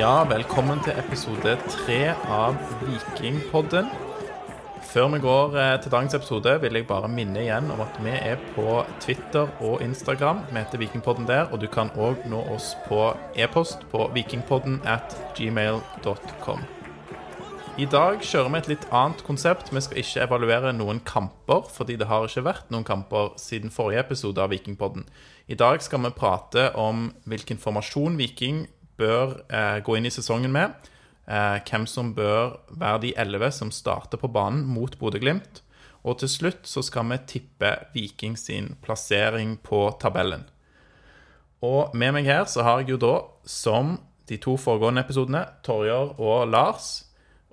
Ja, velkommen til episode tre av Vikingpodden. Før vi går eh, til dagens episode, vil jeg bare minne igjen om at vi er på Twitter og Instagram. Vi heter Vikingpodden der, og du kan òg nå oss på e-post på vikingpodden at gmail.com. I dag kjører vi et litt annet konsept. Vi skal ikke evaluere noen kamper, fordi det har ikke vært noen kamper siden forrige episode av Vikingpodden. I dag skal vi prate om hvilken formasjon Viking bør eh, gå inn i sesongen med. Eh, hvem som bør være de elleve som starter på banen mot Bodø-Glimt. Og til slutt så skal vi tippe Viking sin plassering på tabellen. Og med meg her så har jeg jo da, som de to foregående episodene, Torjer og Lars.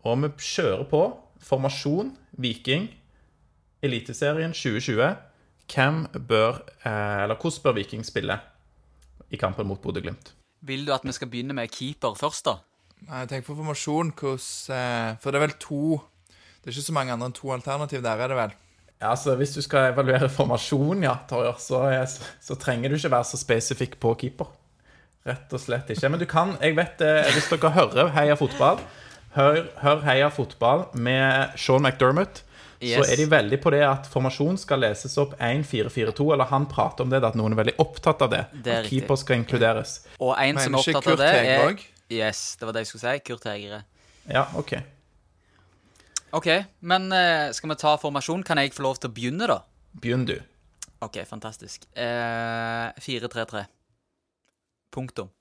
Og vi kjører på formasjon Viking, Eliteserien 2020. Hvem bør, eh, eller hvordan bør Viking spille i kampen mot Bodø-Glimt? Vil du at vi skal begynne med keeper først, da? Nei, jeg tenker på formasjon, hvordan eh, For det er vel to Det er ikke så mange andre enn to alternativ der, er det vel? Ja, altså Hvis du skal evaluere formasjon, ja, Torjer, så, så trenger du ikke være så spesifikk på keeper. Rett og slett ikke. Men du kan Jeg vet eh, Hvis dere hører Heia fotball, hør, hør Heia fotball med Sean McDermott, så er de veldig på det at formasjon skal leses opp 1-4-4-2. Eller han prater om det, at noen er veldig opptatt av det. Det at keeper skal inkluderes. Og en som er opptatt av det, er? Yes, det var det jeg skulle si. Kurt Hegre. Ja, OK. OK, men eh, skal vi ta formasjon? Kan jeg få lov til å begynne, da? Begynn, du. OK, fantastisk. Eh, 4-3-3. Punktum.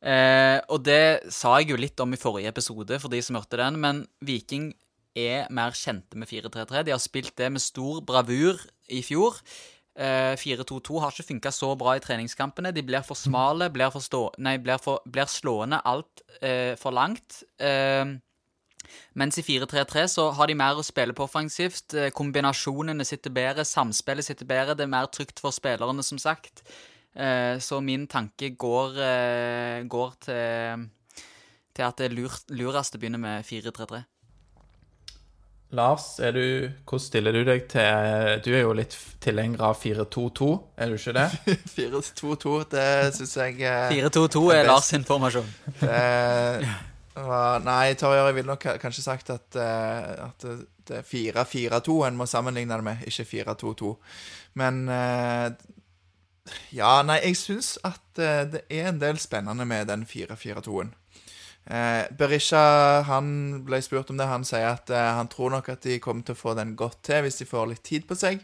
Eh, og det sa jeg jo litt om i forrige episode, for de som hørte den, men Viking er mer kjente med 4-3-3. De har spilt det med stor bravur i fjor. Eh, 4-2-2 har ikke funka så bra i treningskampene. De blir for smale, blir, for stå, nei, blir, for, blir slående alt eh, for langt. Eh, mens i 4-3-3 så har de mer å spille på offensivt. Eh, Kombinasjonene sitter bedre, samspillet sitter bedre. Det er mer trygt for spillerne, som sagt. Eh, Så min tanke går, eh, går til, til at det er lurt, lurest å begynne med 4-3-3. Lars, er du, hvordan stiller du deg til Du er jo litt tilhenger av 4-2-2, er du ikke det? 4-2-2, det syns jeg eh, 4-2-2 er er. Lars sin formasjon. det var, Nei, Torjer, jeg ville nok ka- kanskje sagt at, eh, at det- er 4-4-2 en må sammenligne det med, ikke 4-2-2. Men eh, Ja, nei, jeg syns at eh, det er en del spennende med den 4-4-2-en. Eh, Berisha han ble spurt om det. Han sier at eh, han tror nok at de kommer til å få den godt til hvis de får litt tid på seg.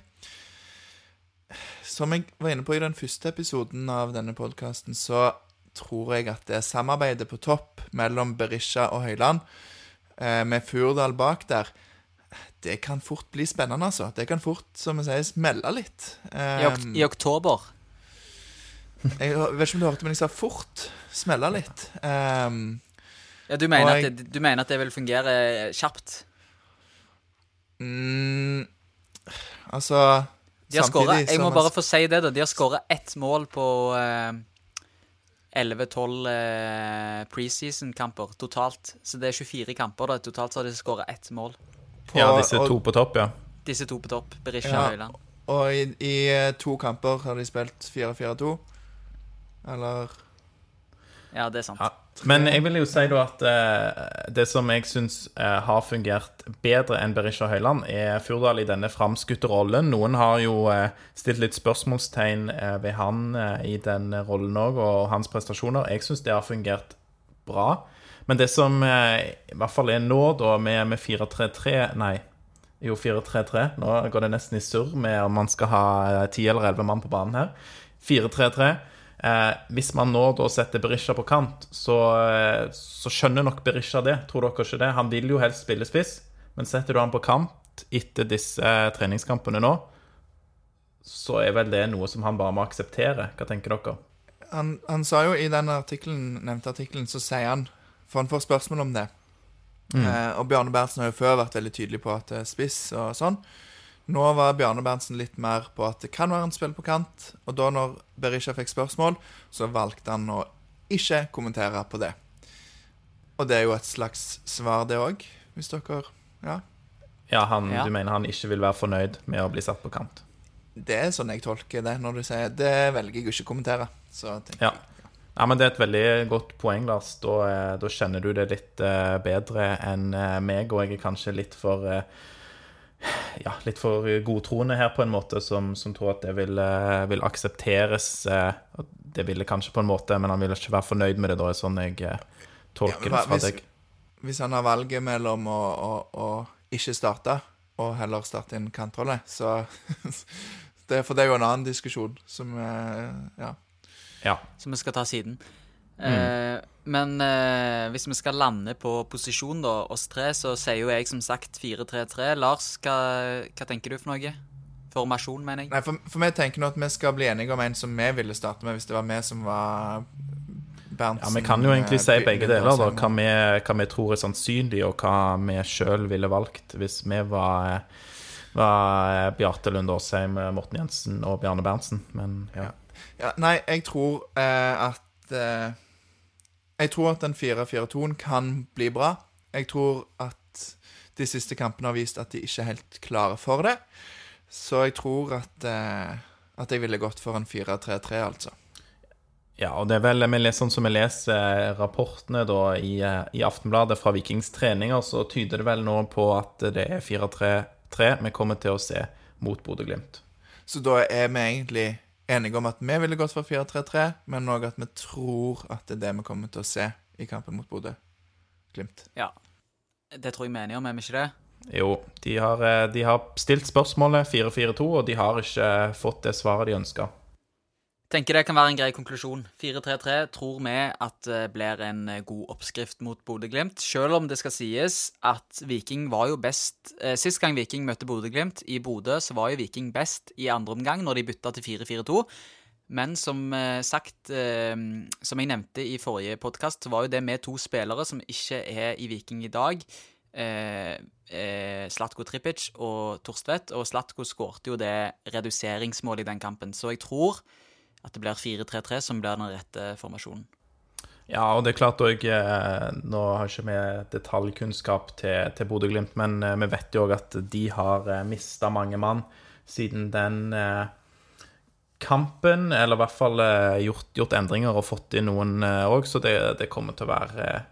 Som jeg var inne på i den første episoden av denne podkasten, så tror jeg at det samarbeidet på topp mellom Berisha og Høyland, eh, med Furdal bak der, det kan fort bli spennende, altså. Det kan fort, som vi sier, smelle litt. I, ok Eh, I oktober. jeg vet ikke om du hørte, men jeg sa fort. Smelle litt. Um, Ja, du, mener jeg, at det, du mener at det vil fungere kjapt? mm, altså De har samtidig skåret, Jeg må bare få si det, da. De har skåra ett mål på eh, 11-12 eh, preseason-kamper totalt. Så det er 24 kamper. da Totalt så har de skåra ett mål. på- Ja, disse og- to på topp, ja. Disse to på topp. Berisha Ja. og Høyland. Og i, i eh, to kamper har de spilt 4-4-2. Eller Ja, det er sant. Ja. Men jeg vil jo si da at eh, det som jeg syns eh, har fungert bedre enn Berisha Høyland, er Furdal i denne framskutte rollen. Noen har jo eh, stilt litt spørsmålstegn eh, ved han eh, i den rollen òg, og hans prestasjoner. Jeg syns det har fungert bra. Men det som eh, i hvert fall er nå, da, med, med 4-3-3 Nei, jo 4-3-3. Nå går det nesten i surr med om man skal ha ti 10 eller 11 mann på banen her. 4-3-3. Eh, hvis man nå da setter Berisha på kant, så, eh, så skjønner nok Berisha det. Tror dere ikke det? Han vil jo helst spille spiss, men setter du han på kant etter disse eh, treningskampene nå, så er vel det noe som han bare må akseptere. Hva tenker dere? han, han sa jo i den artiklen, nevnte artikkelen, så sier han For han får spørsmål om det. Eh, og Bjarne Berntsen har jo før vært veldig tydelig på at er spiss og sånn. Nå var Bjarne Berntsen litt mer på at det kan være en spill på kant. Og da når Berisha fikk spørsmål, så valgte han å ikke kommentere på det. Og det er jo et slags svar, det òg, hvis dere Ja. Ja, han, Ja. Du mener han ikke vil være fornøyd med å bli satt på kant? Det er sånn jeg tolker det, når du sier det velger jeg å ikke kommentere. Så tenker Ja. jeg Ja, men Det er et veldig godt poeng, Lars. Da, eh, da kjenner du det litt eh, bedre enn eh, meg, og jeg er kanskje litt for ja, litt for godtroende her, på en måte, som, som tror at det vil, eh, vil aksepteres. eh, det ville kanskje på en måte, men han vil ikke være fornøyd med det. Da er sånn jeg eh, tolker Ja, det fra hvis- deg. Hvis han har valget mellom å, å, å ikke starte og heller starte en kantrolle, så det, For det er jo en annen diskusjon som Ja. Ja. som vi skal ta siden. Mm. Eh, men eh, hvis vi skal lande på posisjon, da, oss tre, så sier jo jeg som sagt 4-3-3. Lars, hva, hva tenker du for noe? Formasjon, mener jeg. Nei, for, for vi tenker nå at vi skal bli enige om en som vi ville starte med, hvis det var vi som var Berntsen. Ja, Vi kan jo egentlig eh, si begge deler. da, Hva vi, hva vi tror er sannsynlig, og hva vi sjøl ville valgt hvis vi var, var Bjarte Lund Aasheim, Morten Jensen og Bjarne Berntsen. Men ja. Ja, nei, jeg tror eh, at eh, Jeg tror at den 4-4-2-en kan bli bra. Jeg tror at de siste kampene har vist at de ikke er helt klare for det. Så jeg tror at eh, At jeg ville gått for en 4-3-3, altså. Ja, og det er vel vi sånn som vi leser rapportene da i, eh, i Aftenbladet fra Vikings treninger, så tyder det vel nå på at det er 4-3-3 vi kommer til å se mot Bodø-Glimt. Så da er vi egentlig enige om at vi ville gått for 4-3-3, men òg at vi tror at det er det vi kommer til å se i kampen mot Bodø-Glimt. Ja. Det tror jeg vi er enige om, er vi ikke det? Jo, de har, eh, de har stilt spørsmålet 4-4-2, og de har ikke fått det svaret de ønska. Tenker det kan være en grei konklusjon. 4-3-3 tror vi at det blir en eh, god oppskrift mot Bodø-Glimt. Selv om det skal sies at Viking var jo best eh, Sist gang Viking møtte Bodø-Glimt i Bodø, så var jo Viking best i andre omgang, når de bytta til 4-4-2. Men som eh, sagt, eh, som jeg nevnte i forrige podkast, så var jo det med to spillere som ikke er i Viking i dag. Eh, eh, Slatko Tripic og Torstvedt. Og Slatko skårte jo det reduseringsmålet i den kampen. Så jeg tror at det blir 4-3-3 som blir den rette formasjonen. Ja, og det er klart òg Nå har ikke vi detaljkunnskap til, til Bodø-Glimt, men eh, vi vet jo òg at de har eh, mista mange mann siden den eh, kampen. Eller i hvert fall eh, gjort, gjort endringer og fått inn noen òg, så det, det kommer til å være eh,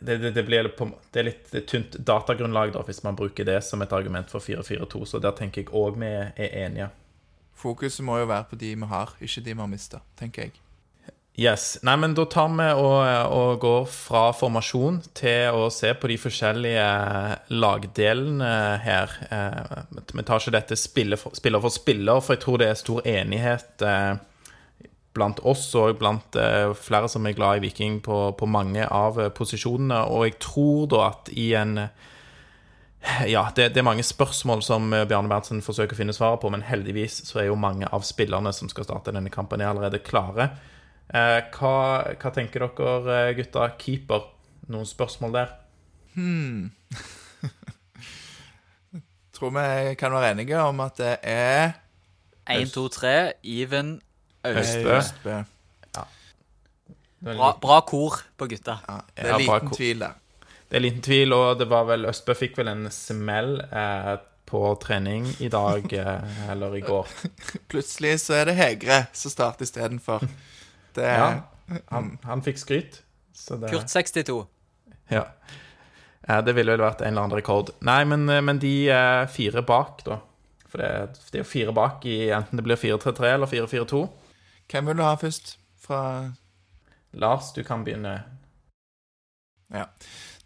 det, det, det blir på, det er litt tynt datagrunnlag da, hvis man bruker det som et argument for 4-4-2, så der tenker jeg òg vi er enige. Fokuset må jo være på de vi har, ikke de vi har mista, tenker jeg. Yes. Nei, men da tar vi og, og går fra formasjon til å se på de forskjellige lagdelene her. Eh, Vi tar ikke dette spiller for, spiller for spiller, for jeg tror det er stor enighet eh, blant oss og blant eh, flere som er glad i Viking på, på mange av posisjonene. Og jeg tror da at i en ja, det, det er mange spørsmål som eh, Bjarne Berntsen forsøker å finne svaret på, men heldigvis så er jo mange av spillerne som skal starte denne kampen, er allerede klare. Eh, hva, hva tenker dere, eh, gutta? Keeper? Noen spørsmål der? Hmm. Tror vi kan være enige om at det er 1, 2, 3, Even Østbø. Østbø. Ja. Bra, bra kor på gutta. Ja, det er bra liten tvil der. Det er liten tvil, og det var vel Østbø fikk vel en smell eh, på trening i dag, eh, eller i går. Plutselig så er det Hegre som starter istedenfor. Det er Ja, han, han fikk skryt. Så det, Kurt 62. Ja. Eh, Det ville vel vært en eller annen rekord. Nei, men, eh, men de eh, fire bak, da. For det, det er jo fire bak i enten det blir 4-3-3 eller 4-4-2. Hvem vil du ha først? Fra Lars, du kan begynne.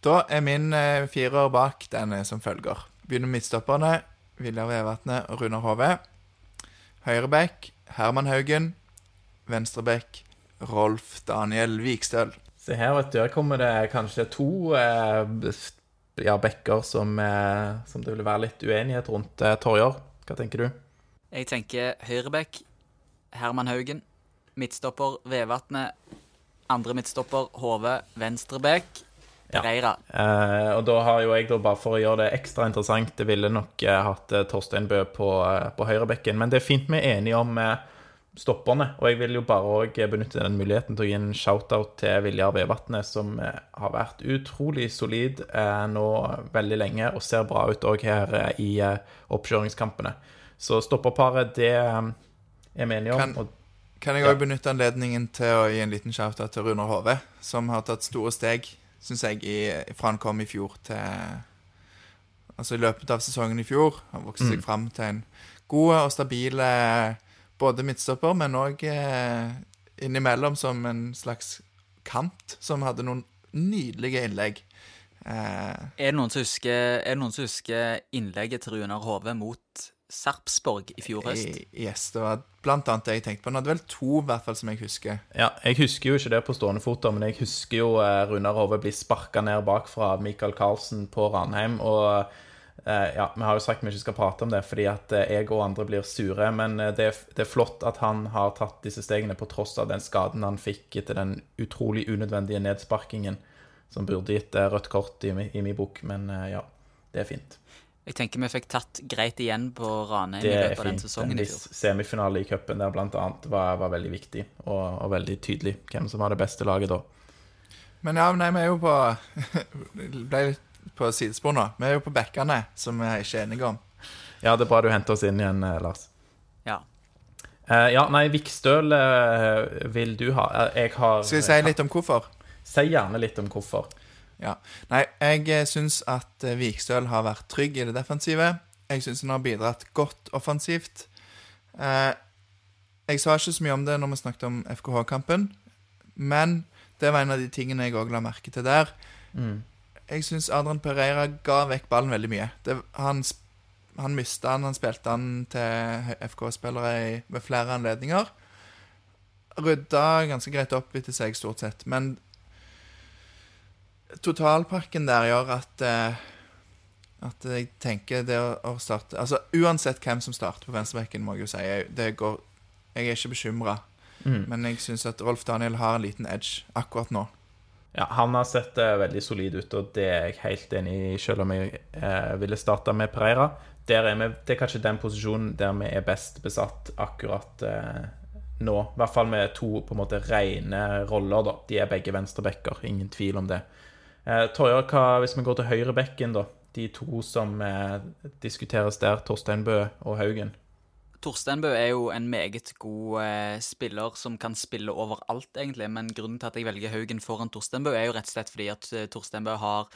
Da er min eh, firer bak den er som følger. Begynner med midtstopperne. Viljar Vevatnet og Runar Hove. Høyrebekk Herman Haugen. Venstrebekk Rolf Daniel Vikstøl. Se her, vet du, her kommer det kanskje to eh, ja, bekker som, eh, som det vil være litt uenighet rundt. Eh, Torjer, hva tenker du? Jeg tenker høyrebekk, Herman Haugen. Midtstopper Vevatnet. Andre midtstopper Hove. Venstrebekk Ja. Eh, og da har jo jeg, da, bare for å gjøre det ekstra interessant, det ville nok eh, hatt eh, Torstein Bø på, eh, på høyrebekken. Men det er fint vi er enige om eh, stopperne. Og jeg vil jo bare òg benytte den muligheten til å gi en shout-out til Viljar Vevatnet, som eh, har vært utrolig solid eh, nå veldig lenge og ser bra ut òg her eh, i eh, oppkjøringskampene. Så stopperparet, det eh, er vi enige om. Kan- og Kan jeg òg benytte anledningen til å gi en liten shout-out til Runar Hove, som har tatt store steg, syns jeg, i, fra han kom i fjor til Altså i løpet av sesongen i fjor. Han vokste seg Mm. fram til en god og stabil eh, både midtstopper, men òg eh, innimellom som en slags kant, som hadde noen nydelige innlegg. Eh, Er det noen som husker, er det noen som husker innlegget til Runar Hove mot Sarpsborg i fjor høst? yes, det var blant annet det jeg tenkte på. Han hadde vel to, i hvert fall, som jeg husker. Ja, jeg husker jo ikke det på stående fot, men jeg husker jo eh, Runar Hove bli sparka ned bakfra av Michael Carlsen på Ranheim. Og eh, ja, vi har jo sagt vi ikke skal prate om det fordi at eh, jeg og andre blir sure, men eh, det, er- det er flott at han har tatt disse stegene på tross av den skaden han fikk etter den utrolig unødvendige nedsparkingen, som burde gitt eh, rødt kort i, i min bok, men eh, ja, det er fint. Jeg tenker vi fikk tatt greit igjen på Ranheim i Det er løpet av den fint. sesongen En i fjor. semifinale i cupen der blant annet var, var veldig viktig, og, og veldig tydelig hvem som var det beste laget da. Men ja, nei, vi er jo på ble litt på sidespor nå. Vi er jo på bekkene, som vi er ikke enige om. Ja, det er bra du henter oss inn igjen, eh, Lars. Ja. Uh, ja, nei, Vikstøl uh, vil du ha. Uh, Jeg har Skal vi si litt om hvorfor? Si gjerne litt om hvorfor. Ja. Nei, jeg eh, syns at eh, Vikstøl har vært trygg i det defensive. Jeg syns han har bidratt godt offensivt. Eh, jeg sa ikke så mye om det når vi snakket om FKH-kampen, men det var en av de tingene jeg òg la merke til der. Mm. Jeg syns Adrian Pereira ga vekk ballen veldig mye. Det, han han mista den, han spilte den til FK-spillere ved flere anledninger. Rydda ganske greit opp etter seg, stort sett. Men totalpakken der gjør at eh, At jeg tenker det å, starte Altså uansett hvem som starter på venstrebekken, må jeg jo si, jeg, det går Jeg er ikke bekymra, Mm. men jeg syns at Rolf Daniel har en liten edge akkurat nå. Ja, Han har sett uh, veldig solid ut, og det er jeg helt enig i, selv om jeg uh, ville starta med Pereira. Der er vi, det er kanskje den posisjonen der vi er best besatt akkurat uh, nå. I hvert fall med to på en måte rene roller, da. De er begge venstrebacker, ingen tvil om det. Eh, Torjar, hva hvis vi går til høyre bekken, da? De to som eh, diskuteres der, Torstein Bø og Haugen. Torstein Bø er jo en meget god eh, spiller som kan spille overalt, egentlig. Men grunnen til at jeg velger Haugen foran Torstein Bø, er jo rett og slett fordi at Torsteinbø Torstein Bø har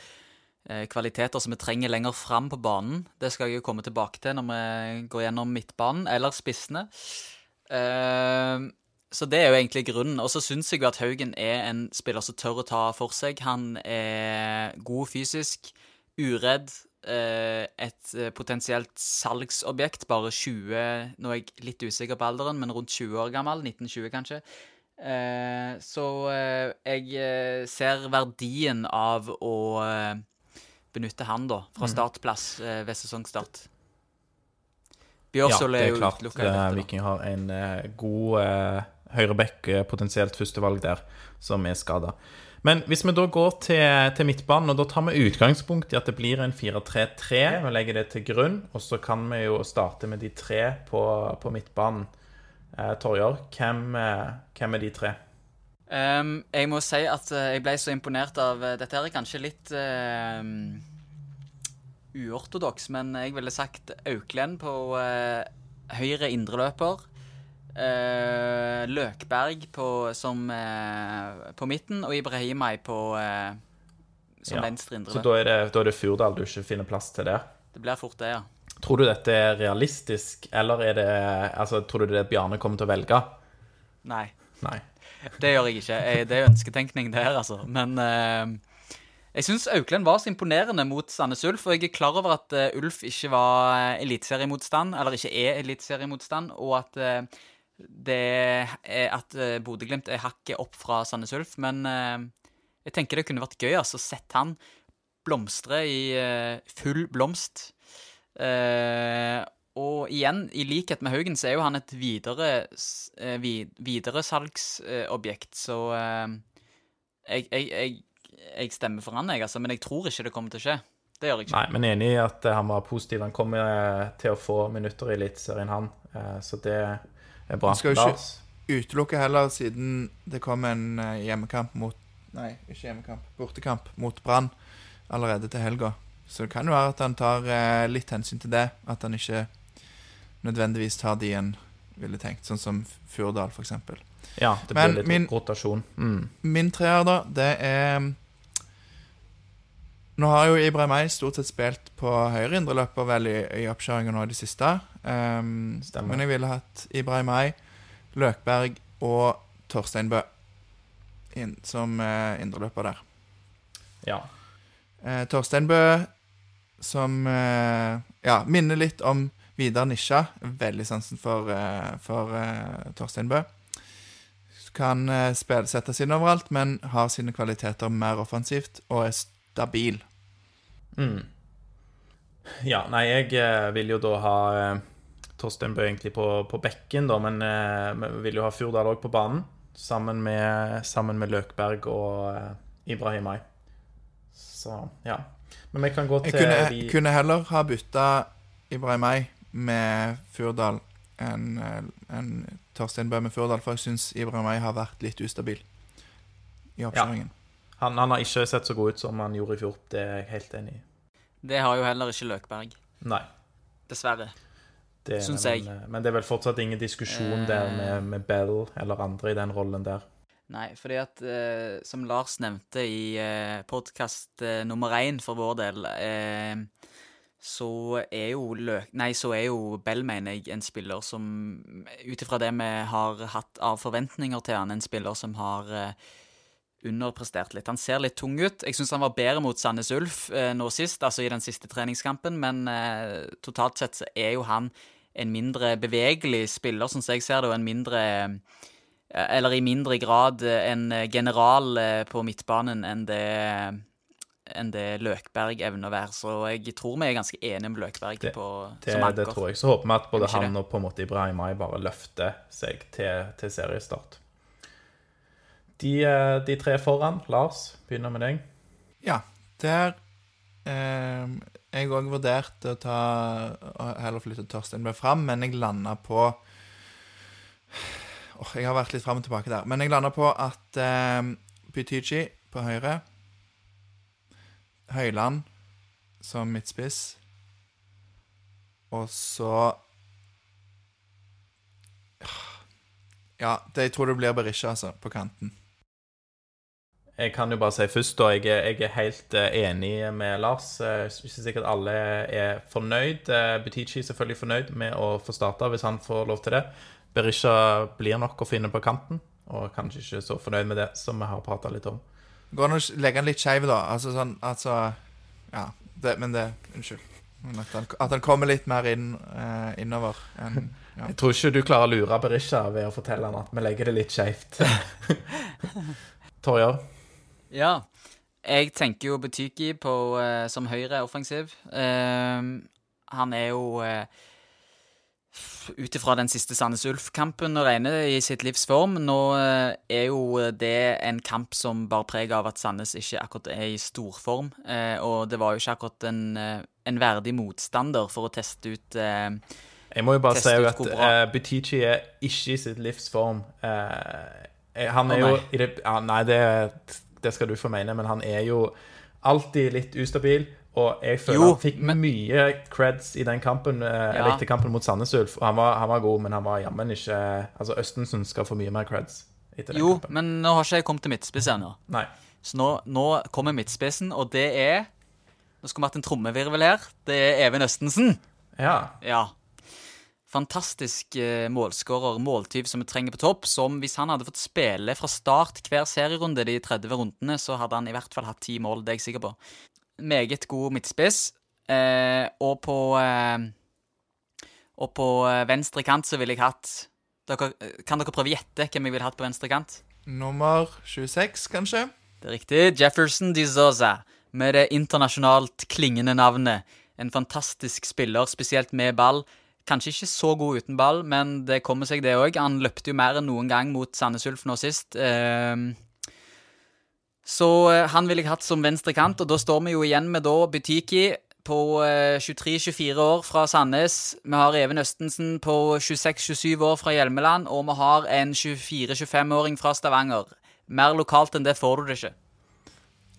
eh, kvaliteter som vi trenger lenger fram på banen. Det skal jeg jo komme tilbake til når vi går gjennom midtbanen, eller spissene. Eh, så det er jo egentlig grunnen. Og så syns jeg jo at Haugen er en spiller som tør å ta for seg. Han er god fysisk, uredd. eh, Et eh, potensielt salgsobjekt, bare 20 Nå er jeg litt usikker på alderen, men rundt 20 år gammel. 1920, kanskje. Eh, Så jeg ser verdien av å benytte han, da, fra startplass eh, ved sesongstart. Bjørsol det er jo utelukka. Viking har en god uh, høyreback, eh, potensielt førstevalg der, som er skada. Men hvis vi da går til, til midtbanen, og da tar vi utgangspunkt i at det blir en 4-3-3, og legger det til grunn, og så kan vi jo starte med de tre på, på midtbanen. Eh, Torjar, hvem, eh, hvem er de tre? Um, jeg må si at eh, jeg ble så imponert av Dette her er kanskje litt uh, uortodoks, men jeg ville sagt Auklend på uh, høyre indreløper. Uh, Løkberg på, som, uh, på midten, og Ibrahimai på uh, som Ja, venstre Så da er det, da er det Furdal du ikke finner plass til der? Det blir fort det, ja. Tror du dette er realistisk, eller er det Altså, tror du det er Bjarne kommer til å velge? Nei. Nei. Det gjør jeg ikke. Jeg, det er ønsketenkning, det her, altså. Men jeg syns Auklend var så imponerende mot Sandnes Ulf, og jeg er klar over at Ulf ikke var eliteseriemotstand, eller ikke er eliteseriemotstand, og at det er at uh, Bodø-Glimt er hakket opp fra Sandnes Ulf, men eh, jeg tenker det kunne vært gøy altså, å sette han blomstre i eh, full blomst. Eh, og igjen, i likhet med Haugen, så er jo han et videre, s- eh, videresalgsobjekt, så eh, jeg, jeg, jeg, jeg stemmer for han, jeg, altså, men jeg tror ikke det kommer til å skje. Det gjør jeg ikke. Nei, men enig i at eh, han var positiv. Han kommer eh, til å få minutter i Eliteserien, han. Eh, Så det er bra. Han skal jo ikke- Utelukke heller, siden det kom en eh, hjemmekamp mot Nei, ikke hjemmekamp. Bortekamp mot Brann allerede til helga. Så det kan jo være at han tar eh, litt hensyn til det. At han ikke nødvendigvis tar de en ville tenkt. Sånn som Furdal, eksempel. Ja, det Men blir litt min- rotasjon. Mm. Min treer, da, det er Nå har jo Ibrahimay stort sett spilt på høyre indreløper vel i, i oppkjøringa nå i det siste. Um, men jeg ville hatt Ibrahimay, Løkberg og Torstein Bø inn, som uh, indreløper der. Ja. Uh, Torstein Bø, som uh, ja, minner litt om Vidar Nisja. Veldig sansen for, uh, for Torstein Bø. Kan uh, spille, sette inn overalt, men har sine kvaliteter mer offensivt og er stabil. Mm. Ja, nei, jeg vil jo da ha Torstein Bø egentlig på, på bekken, da, men eh, vi vil jo ha Fjordal òg på banen. Sammen med, sammen med Løkberg og eh, Ibrahimay. Så ja. Men vi kan gå Jeg til kunne, de kunne heller ha bytta Ibrahimai med Furdal enn en Torstein Bø med Furdal, for jeg syns Ibrahimai har vært litt ustabil i oppkjøringen. han, han har ikke sett så god ut som han gjorde i fjor. Det er jeg helt enig i. Det har jo heller ikke Løkberg. Nei. Dessverre. Det, Syns men, jeg. Men, Men det er vel fortsatt ingen diskusjon der med, med Bell eller andre i den rollen der. Nei, fordi at uh, som Lars nevnte i uh, podkast uh, nummer én for vår del, eh, så er jo Løk... Nei, så er jo Bell, mener jeg, en spiller som Ut ifra det vi har hatt av forventninger til han, en spiller som har eh, underprestert litt. Han ser litt tung ut. Jeg syns han var bedre mot Sandnes Ulf eh, nå sist, altså i den siste treningskampen, men eh, totalt sett så er jo han en mindre bevegelig spiller, sånn som jeg ser det, og en mindre eh, eller i mindre grad eh, en eh, general på midtbanen enn det, enn det Løkberg evner å være. Så jeg tror vi er ganske enige med Løkberg Det- på, Det, som det tror jeg. Så håper vi at både han og på en måte Ibrahimay bare løfter seg til, til seriestart. De, de tre foran, Lars, begynner med deg. Ja, der eh, Jeg òg vurderte å ta heller flytte Torstein Bø fram, men jeg landa på Åh, Jeg har vært litt fram og tilbake der. Men jeg landa på at eh, Butichi på høyre Høyland som midtspiss. Og så Ja, det, jeg tror det blir Berisha, altså, på kanten. Jeg kan jo bare si først, da. Jeg jeg er helt eh, enig med Lars. Eh, Jeg er ikke sikkert alle er fornøyd. Eh, Butichi er selvfølgelig fornøyd med å få starte, hvis han får lov til det. Berisha blir nok å finne på kanten, og kanskje ikke så fornøyd med det, som vi har prata litt om. Går an å legge den litt skeiv, da? Altså sånn Altså Ja, det, men det Unnskyld. At, han, at han kommer litt mer inn, eh, innover enn ja. Jeg tror ikke du klarer å lure Berisha ved å fortelle han at vi legger det litt skeivt. Torjar? Ja. Jeg tenker jo Butyki på, eh, som høyre offensiv. Uh, han er jo uh, ut ifra den siste Sandnes Ulf-kampen å regne i sitt livs form. Nå uh, er jo det en kamp som bar preg av at Sandnes ikke akkurat er i storform. Uh, og det var jo ikke akkurat en, en verdig motstander for å teste ut Jeg må jo bare si at uh, Butichi er ikke i sitt livs form. Han er oh, jo nei. i det, ja, Nei, det, det skal du få mene, men han er jo alltid litt ustabil. Og jeg føler Jo, han fikk men- mye creds i den kampen, eh, eller etter kampen mot Sandnes Ulf. Han var, han var god, men han var jammen ikke Altså, Østensen skal få mye mer creds etter den kampen. Jo, men nå har ikke jeg kommet til midtspiss ennå. Nei. Så nå, nå kommer midtspissen, og det er Nå skulle vi hatt en trommevirvel her. Det er Even Østensen. Ja. Ja. Fantastisk eh, målskårer, måltyv som vi trenger på topp. Som hvis han hadde fått spille fra start hver serierunde de 30 rundene, så hadde han i hvert fall hatt ti mål, det er jeg sikker på. Meget god midtspiss. Eh, og på eh, Og på eh, venstre kant så ville jeg hatt dere, Kan dere prøve å gjette hvem jeg ville hatt på venstre kant? Nummer 26, kanskje? Det er riktig. Jefferson de Zoza, med det internasjonalt klingende navnet. En fantastisk spiller, spesielt med ball. Kanskje ikke så god uten ball, men det kommer seg, det òg. Han løpte jo mer enn noen gang mot Sandnes Ulf nå sist. Ehm, så eh, han ville jeg hatt som venstre kant, og da står vi jo igjen med da Butiki på eh, 23-24 år fra Sandnes. Vi har Even Østensen på 26-27 år fra Hjelmeland, og vi har en 24-25-åring fra Stavanger. Mer lokalt enn det får du det ikke.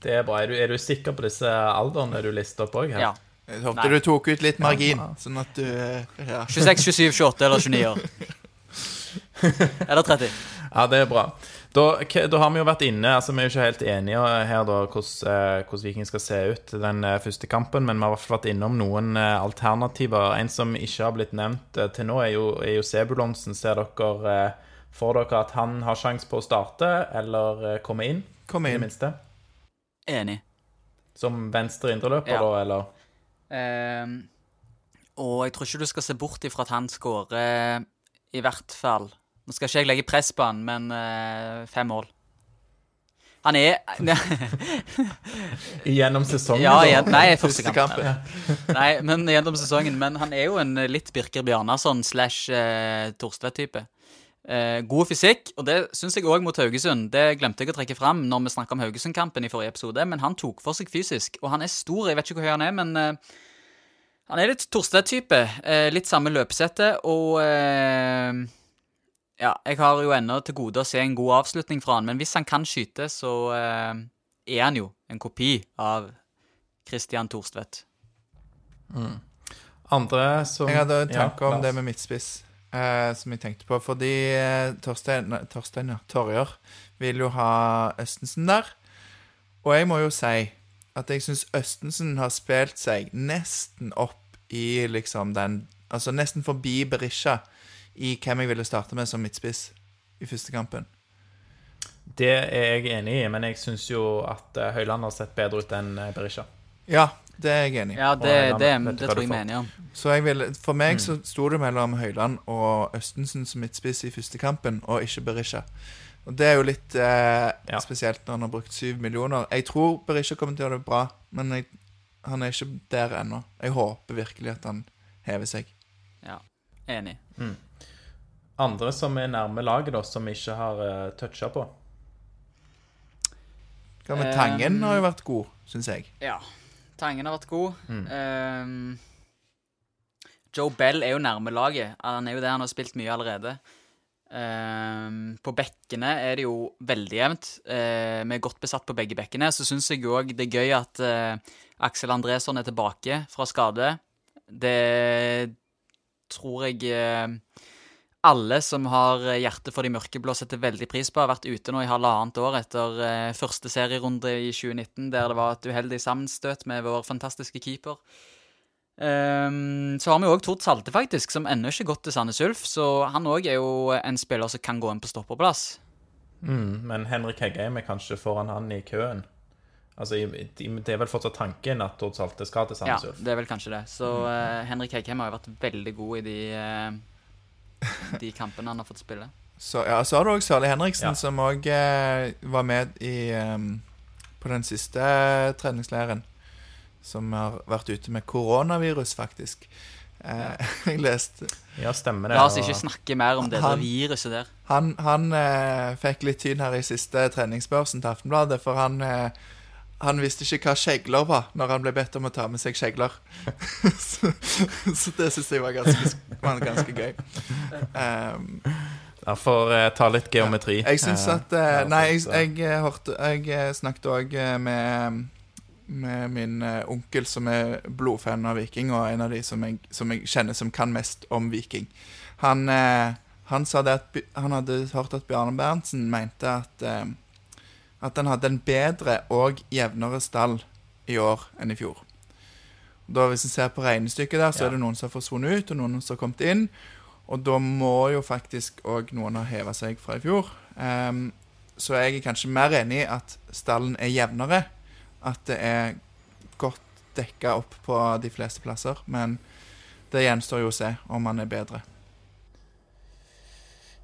Det er bra. Er du, er du sikker på disse aldrene du lister opp òg? Ja. Jeg håpte Nei. du tok ut litt margin, sånn at du eh, ja. 26, 27, 28 eller 29 år. Eller 30. Ja, det er bra. Da, da har vi jo vært inne altså Vi er jo ikke helt enige her da hvordan, eh, hvordan Viking skal se ut den eh, første kampen, men vi har i hvert fall vært innom noen alternativer. En som ikke har blitt nevnt til nå, er jo, er jo Sebulonsen. Ser dere for dere at han har sjanse på å starte eller komme inn, Kom i det minste? Enig. Som venstre indreløper, Ja. da, eller? Ehm, og jeg tror ikke du skal se bort ifra at han skårer i hvert fall Nå skal ikke jeg legge press på han, men eh, fem mål. Han er Gjennom sesongen? Ja, da? nei, første Første kampen. Nei, men gjennom sesongen. Men han er jo en eh, litt Birker Bjarnason slash eh, Torstvedt-type. Eh, god fysikk, og det syns jeg òg mot Haugesund. Det glemte jeg å trekke fram når vi snakka om Haugesund-kampen i forrige episode, men han tok for seg fysisk. Og han er stor, jeg vet ikke hvor høy han er, men eh, han er litt Torstvedt-type. Eh, litt samme løpesettet, og eh, Ja, jeg har jo ennå til gode å se en god avslutning fra han, men hvis han kan skyte, så eh, er han jo en kopi av Christian Torstvedt. Andre som Jeg hadde en tanke Ja, om det med midtspiss, eh, som jeg tenkte på. Fordi eh, Torstein, nei, Torstein ja, Torjer vil jo ha Østensen der. Og jeg må jo si at jeg syns Østensen har spilt seg nesten opp i liksom den Altså nesten forbi Berisha i hvem jeg ville starte med som midtspiss i første kampen. Det er jeg enig i, men jeg syns jo at eh, Høyland har sett bedre ut enn eh, Berisha. Ja, det er jeg enig i. Ja, det, det, det tror jeg vi er enige om. Så jeg ville, for meg så sto det mellom Høyland og Østensen som midtspiss i første kampen, og ikke Berisha. Og Det er jo litt eh, Ja. spesielt når han har brukt syv millioner. Jeg tror Berisha kommer til å gjøre det bra, men jeg, han er ikke der ennå. Jeg håper virkelig at han hever seg. Ja, enig. Andre som er nærme laget, da, som vi ikke har uh, toucha på. Hva med Um, Tangen har jo vært god, syns jeg. Ja. Tangen har vært god. Mm. Ehm, Joe Bell er jo nærme laget. Han er jo det, han har spilt mye allerede. Ehm, på bekkene er det jo veldig jevnt. Uh, vi er godt besatt på begge bekkene. Så syns jeg òg det er gøy at uh, Aksel Andresson er tilbake fra skade. Det tror jeg eh, alle som har hjerte for de mørkeblå, setter veldig pris på. Har vært ute nå i halvannet år etter eh, første serierunde i 2019, der det var et uheldig sammenstøt med vår fantastiske keeper. Um, så har vi òg Tord Salte, faktisk, som ennå ikke gått til Sandnes Ulf. Så han òg er jo en spiller som kan gå inn på stopperplass. Mm, men Henrik Heggheim er kanskje foran han i køen. Altså, Det er vel fortsatt tanken at Tord Salte skal til Ja, Sandnes Ulf. det er vel kanskje det. Så uh, Henrik Heggheim har jo vært veldig god i de, eh, de kampene han har fått spille. Så, ja, så har du òg Sørli Henriksen, Ja. som òg eh, var med i, um, på den siste treningsleiren. Som har vært ute med koronavirus, faktisk. Eh, jeg leste Ja, stemmer det. La oss ikke snakke mer om det Han- viruset der. Han, han eh, fikk litt tyn her i siste treningsbørsen til Aftenbladet, for han, eh, han visste ikke hva skjegler var når han ble bedt om å ta med seg skjegler. så, så det syns jeg var ganske, var ganske gøy. Um, Ja, for uh, ta litt geometri. jeg syns Eh, at uh, Nei, jeg, jeg, hørte Jeg snakket òg med med min onkel som er blodfan av Viking, og en av de som jeg, som jeg kjenner som kan mest om Viking. Han, uh, han sa det at han hadde hørt at Bjarne Berntsen mente at At han hadde en bedre og jevnere stall i år enn i fjor. Da Hvis en ser på regnestykket der, så Ja. er det noen som har forsvunnet ut, og noen som har kommet inn. Og da må jo faktisk òg noen ha heva seg fra i fjor. Um, så jeg er kanskje mer enig i at stallen er jevnere. At det er godt dekka opp på de fleste plasser. Men det gjenstår jo å se om han er bedre.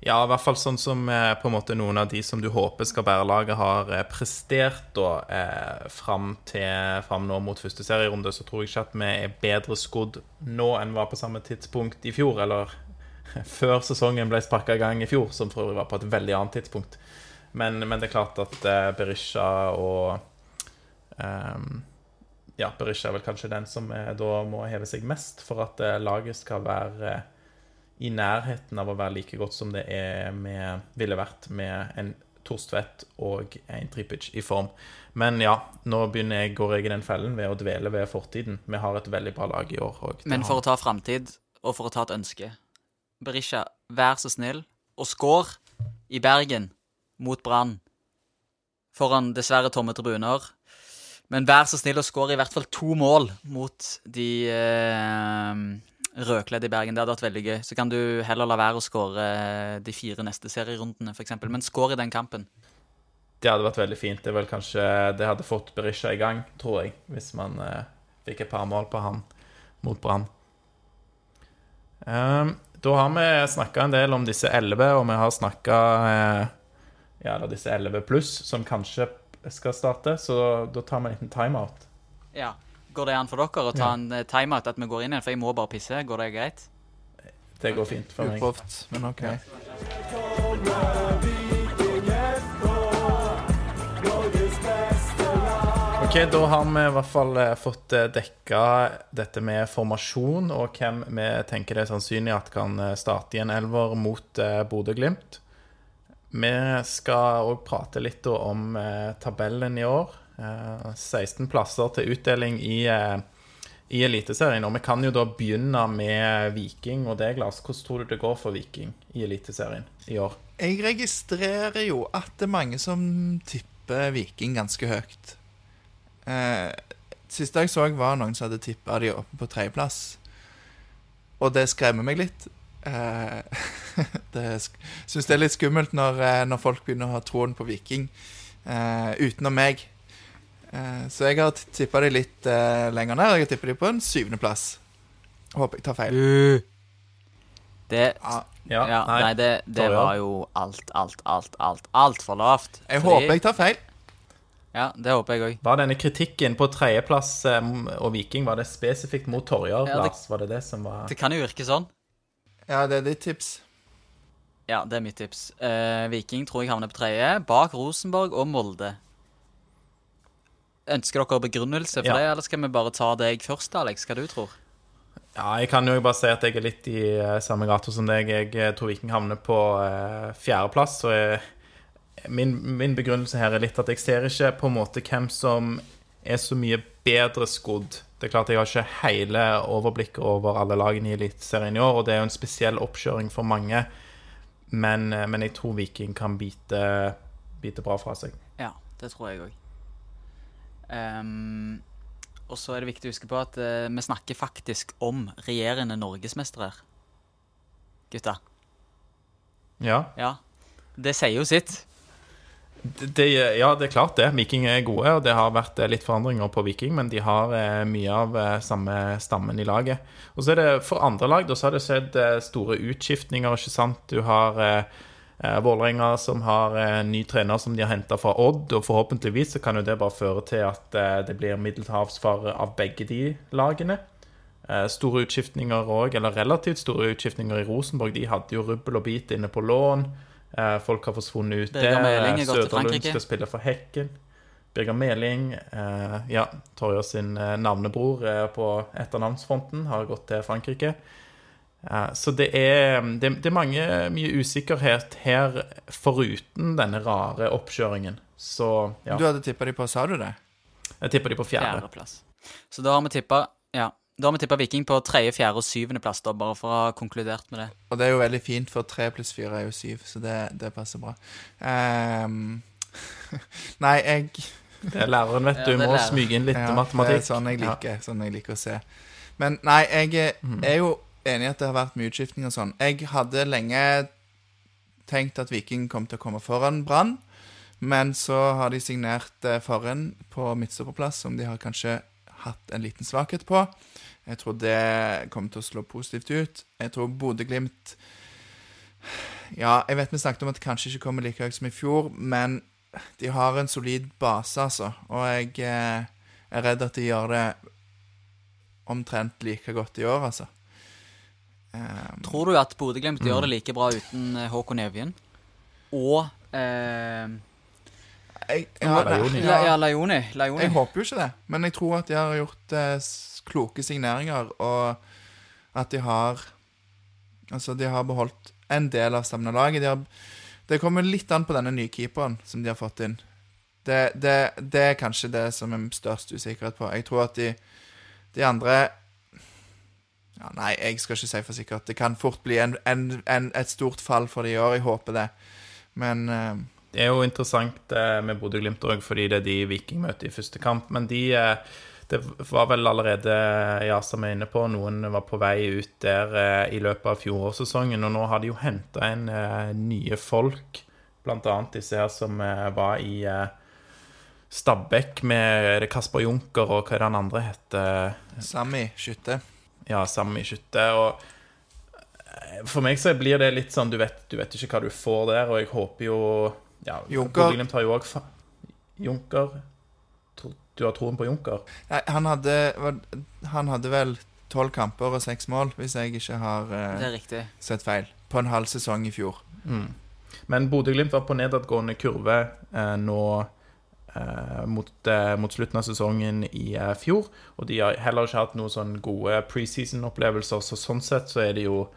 Ja, i hvert fall sånn som eh, på en måte noen av de som du håper skal bære laget, har eh, prestert da eh, fram til fram nå mot første serierunde, så tror jeg ikke at vi er bedre skodd nå enn vi var på samme tidspunkt i fjor, eller før sesongen ble sparka i gang i fjor, som for øvrig var på et veldig annet tidspunkt. Men, men det er klart at eh, Berisha og eh, Ja, Berisha er vel kanskje den som eh, da må heve seg mest for at laget skal være i nærheten av å være like godt som det er med, ville vært med en Torstvedt og en Tripic i form. Men ja, nå begynner jeg, går jeg i den fellen ved å dvele ved fortiden. Vi har et veldig bra lag i år. Og det Men for å ta framtid, og for å ta et ønske Berisha, vær så snill, og skår i Bergen mot Brann. Foran dessverre tomme tribuner. Men vær så snill og skår i hvert fall to mål mot de eh, rødkledde i Bergen. Det hadde vært veldig gøy. Så kan du heller la være å skåre de fire neste serierundene, f.eks. Men skår i den kampen. Det hadde vært veldig fint. Det, kanskje, det hadde fått Berisha i gang, tror jeg, hvis man eh, fikk et par mål på han mot Brann. Um, da har vi snakka en del om disse elleve, og vi har snakka eh, Ja, eller disse elleve pluss, som kanskje skal starte, så da tar vi en liten timeout. Ja. Går det an for dere å ta Ja. en eh, timeout, at vi går inn igjen? For jeg må bare pisse. Går det greit? Det går fint for meg. Uproft, men OK. Ok, Da har vi i hvert fall eh, fått eh, dekka dette med formasjon, og hvem vi tenker det er sannsynlig at kan starte i en elver mot Bodø-Glimt. Vi skal òg prate litt om tabellen i år. Eh, 16 plasser til utdeling i, eh, i Eliteserien. Og vi kan jo da begynne med Viking og deg, Lars. Hvordan tror du det går for Viking i Eliteserien i år? Jeg registrerer jo at det er mange som tipper Viking ganske høyt. Eh, siste jeg så, var noen som hadde tippa de oppe på tredjeplass. Og det skremmer meg litt. Eh, det syns det er litt skummelt når, eh, når folk begynner å ha troen på Viking eh, utenom meg. Eh, så jeg har tippa de litt eh, lenger ned. Jeg har tippa de på en syvendeplass. Håper jeg tar feil. Det Ja, Ja, nei, det, det var jo alt, alt, alt, alt altfor lavt. jeg Fordi- håper jeg tar feil. Ja, det håper jeg òg. Var denne kritikken på tredjeplass eh, og Viking Var det spesifikt mot Torjar, Ja, det- Lars? Var det det som var Det kan jo virke sånn. Ja, det er ditt tips. Ja, det er mitt tips. Uh, Viking tror jeg havner på tredje, bak Rosenborg og Molde. Ønsker dere begrunnelse for Ja. det, eller skal vi bare ta deg først, Alex? Hva du tror Ja, jeg kan jo bare si at jeg er litt i uh, samme gata som deg. Jeg eh, tror Viking havner på uh, fjerdeplass. Og jeg, min, min begrunnelse her er litt at jeg ser ikke på en måte hvem som er så mye bedre skodd. Det er klart Jeg har ikke hele overblikket over alle lagene i Eliteserien i år, og det er jo en spesiell oppkjøring for mange. Men, eh, men jeg tror Viking kan bite, bite bra fra seg. Ja, det tror jeg òg. Og så er det viktig å huske på at uh, vi snakker faktisk om regjerende norgesmestere. Gutta. Ja, Ja. Det sier jo sitt. det, ja, det er klart det. Viking er gode, og det har vært eh, litt forandringer på Viking, men de har eh, mye av eh, samme stammen i laget. Og så er det for andre lag, da så har det skjedd eh, store utskiftninger, ikke sant. Du har eh, eh, Vålerenga som har eh, en ny trener som de har henta fra Odd, og forhåpentligvis så kan jo det bare føre til at eh, det blir middelhavsfare av begge de lagene. Eh, Store utskiftninger òg, eller relativt store utskiftninger i Rosenborg. De hadde jo rubbel og bit inne på lån. Eh, Folk har forsvunnet ut det, der. Meling Eh, gått til Søderlund skal spille for Hekken. Birger Meling, eh, ja, Torjer sin eh, navnebror eh, på etternavnsfronten, har gått til Frankrike. Eh, så det er, det, det er mange, mye usikkerhet her foruten denne rare oppkjøringen. Så ja, Du hadde tippa de på, sa du det? jeg tippa de på fjerde. Fjerdeplass. Så da har vi tippa ja, da har vi tippa Viking på tredje, fjerde og syvendeplass, da, bare for å ha konkludert med det. Og det er jo veldig fint, for tre pluss fire er jo syv, så det, det passer bra. Um, nei, jeg Det er læreren, vet du. Ja, Må smyge inn litt ja, matematikk. Det er sånn jeg Ja. liker, sånn jeg liker å se. Men nei, jeg er- Mhm. er jo enig i at det har vært mye utskiftning og sånn. Jeg hadde lenge tenkt at Viking kom til å komme foran Brann, men så har de signert foran på midtstopperplass, som de har kanskje hatt en liten svakhet på. Jeg tror det kommer til å slå positivt ut. Jeg tror Bodø-Glimt Ja, jeg vet vi snakket om at det kanskje ikke kommer like høyt som i fjor, men de har en solid base, altså. Og jeg eh, er redd at de gjør det omtrent like godt i år, altså. Um, Tror du at Bodø-Glimt gjør det like bra uten eh, Håkon Evjen? Og eh, jeg, Ja, Lajoni. La, ja, Lajoni. Lajoni. jeg håper jo ikke det, men jeg tror at de har gjort eh, kloke signeringer, og at de har Altså, de har beholdt en del av stammen av laget. De har, det kommer litt an på denne nye keeperen som de har fått inn. Det, det, det er kanskje det som er størst usikkerhet på. Jeg tror at de, de andre ja, Nei, jeg skal ikke si for sikkert. Det kan fort bli en, en, en, et stort fall for de i år. Jeg håper det. Men uh... Det er jo interessant eh, med Bodø-Glimt òg, fordi det er de Viking møter i første kamp. Men de eh, Det var vel allerede, ja, som jeg er inne på, noen var på vei ut der eh, i løpet av fjorårssesongen. Og nå har de jo henta inn eh, nye folk, annet disse her som eh, var i Stabæk med er Kasper Junker og hva er det han andre heter? Sami Skytte. Ja, Sami Skytte. Og eh, for meg så blir det litt sånn du vet, du vet ikke hva du får der, og jeg håper jo ja, Junker. Har jo også, Junker Du har troen på Junker? Nei, han hadde, han hadde vel tolv kamper og seks mål, hvis jeg ikke har eh, Det er sett feil. På en halv sesong i fjor. Mm. Men Bodø-Glimt var på nedadgående kurve eh, nå mot, eh, mot slutten av sesongen i eh, fjor. Og de har heller ikke hatt noen sånn gode preseason-opplevelser, så sånn sett så er det jo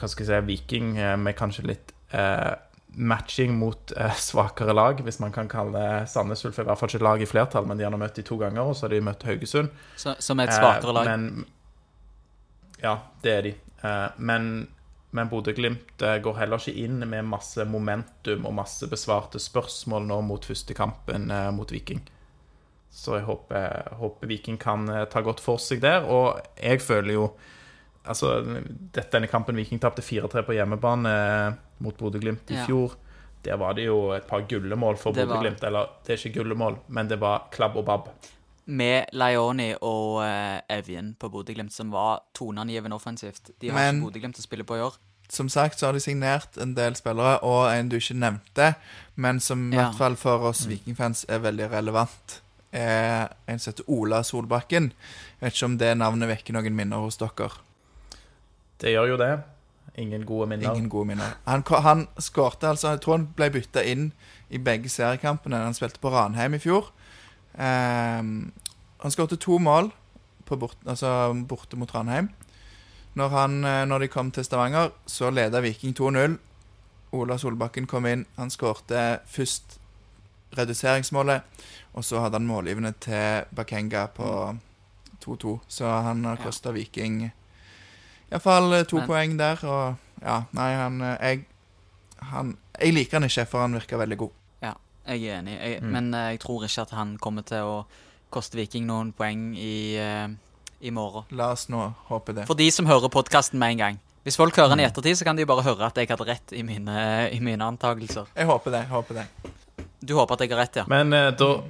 hva skal jeg si, Viking eh, med kanskje litt eh, matching mot eh, svakere lag, hvis man kan kalle Sandnes Ulf i hvert fall ikke lag i flertall, men de har møtt de to ganger, og så har de møtt Haugesund. Så, som er et svakere Eh, lag. Men, ja, det er de. Eh, men men Bodø-Glimt eh, går heller ikke inn med masse momentum og masse besvarte spørsmål nå mot første kampen eh, mot Viking. Så jeg håper, håper Viking kan eh, ta godt for seg der. Og jeg føler jo Altså, denne kampen Viking tapte 4-3 på hjemmebane mot Bodø-Glimt i Ja. fjor. Der var det jo et par gullemål for Bodø-Glimt. Eller, det er ikke gullemål, men det var klabb og babb. Med Leoni og eh, Evjen på Bodø-Glimt, som var toneangivende offensivt. De har Men- ikke Bodø-Glimt å spille på i år. Som sagt så har de signert en del spillere, og en du ikke nevnte, men som i Ja. hvert fall for oss vikingfans er veldig relevant, er en som heter Ola Solbakken. Jeg vet ikke om det navnet vekker noen minner hos dere. Det gjør jo det. Ingen gode minner. Ingen gode minner. Han, han skårte altså Jeg tror han ble bytta inn i begge seriekampene. Han spilte på Ranheim i fjor. Ehm, han skårte to mål på bort, altså borte mot Ranheim. Når, han, eh, når de kom til Stavanger, så leda Viking 2-0. Ola Solbakken kom inn. Han skårte først reduseringsmålet, og så hadde han målgivende til Bakenga på 2-2. Så han har Ja. kosta Viking iallfall to Men- poeng der. Og ja, nei, han eh, jeg, han jeg liker han ikke, for han virker veldig god. Ja, jeg er enig. Jeg, Mm. Men eh, jeg tror ikke at han kommer til å koste Viking noen poeng i, eh, i morgen. La oss nå håpe det. For de som hører podkasten med en gang. Hvis folk hører Mm. den i ettertid, så kan de bare høre at jeg hadde rett i mine, i mine antakelser. Jeg håper det. jeg håper det. Du håper at jeg har rett, ja? Men uh, da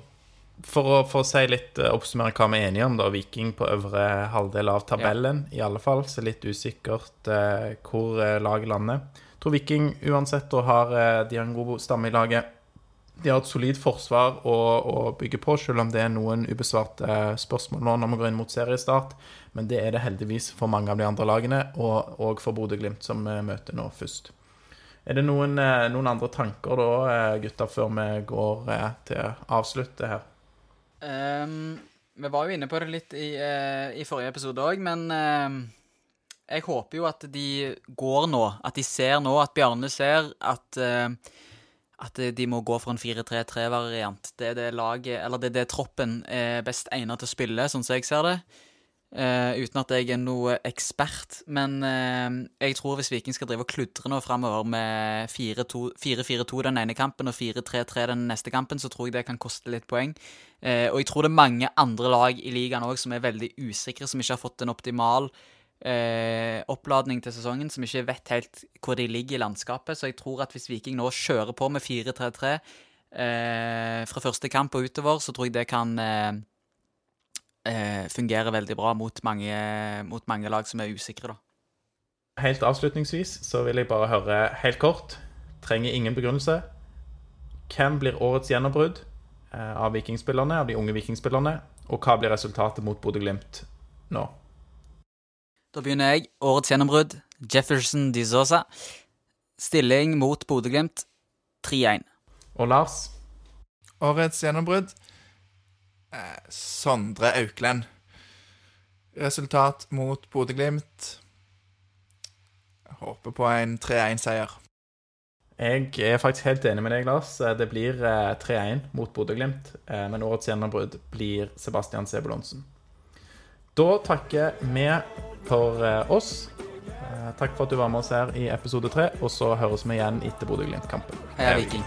for å, for å si litt, uh, oppsummere hva vi er enige om, da. Viking på øvre halvdel av tabellen, i alle fall. Så litt usikkert uh, hvor laget lander. Tror Viking uansett da har De har en god stamme i laget. De har et solid forsvar å, å bygge på, selv om det er noen ubesvarte eh, spørsmål nå når vi går inn mot seriestart. Men det er det heldigvis for mange av de andre lagene, og, og for Bodø-Glimt, som vi møter nå først. Er det noen, eh, noen andre tanker da, gutta, før vi går eh, til avsluttet her? Um, vi var jo inne på det litt i, uh, i forrige episode òg, men uh, jeg håper jo at de går nå. At de ser nå, at Bjarne ser at eh, at de må gå for en 4-3-3-variant. Det er det laget, eller det er det troppen er best egnet til å spille, sånn som jeg ser det. Uh, uten at jeg er noe ekspert. Men uh, jeg tror hvis Viking skal drive og kludre nå framover med 4-4-2 den ene kampen og 4-3-3 den neste kampen, så tror jeg det kan koste litt poeng. Uh, og jeg tror det er mange andre lag i ligaen òg som er veldig usikre, som ikke har fått en optimal eh, oppladning til sesongen, som ikke vet helt hvor de ligger i landskapet. Så jeg tror at hvis Viking nå kjører på med 4-3-3 eh, fra første kamp og utover, så tror jeg det kan eh, eh, fungere veldig bra mot mange, mot mange lag som er usikre, da. Helt avslutningsvis så vil jeg bare høre helt kort, trenger ingen begrunnelse. Hvem blir årets gjennombrudd eh, av vikingspillerne, av de unge vikingspillerne? Og hva blir resultatet mot Bodø-Glimt nå? Da begynner jeg. Årets gjennombrudd. Jefferson de Sosa. Stilling mot Bodø-Glimt 3-1. Og Lars? Årets gjennombrudd eh, Sondre Auklend. Resultat mot Bodø-Glimt. Jeg Håper på en 3-1-seier. Jeg er faktisk helt enig med deg, Lars. Eh, Det blir eh, 3-1 mot Bodø-Glimt. eh, Men årets gjennombrudd blir Sebastian Sebulonsen. Da takker vi for eh, oss. Eh, takk for at du var med oss her i episode tre, og så høres vi igjen etter Bodø-Glimt-kampen. Heia Viking.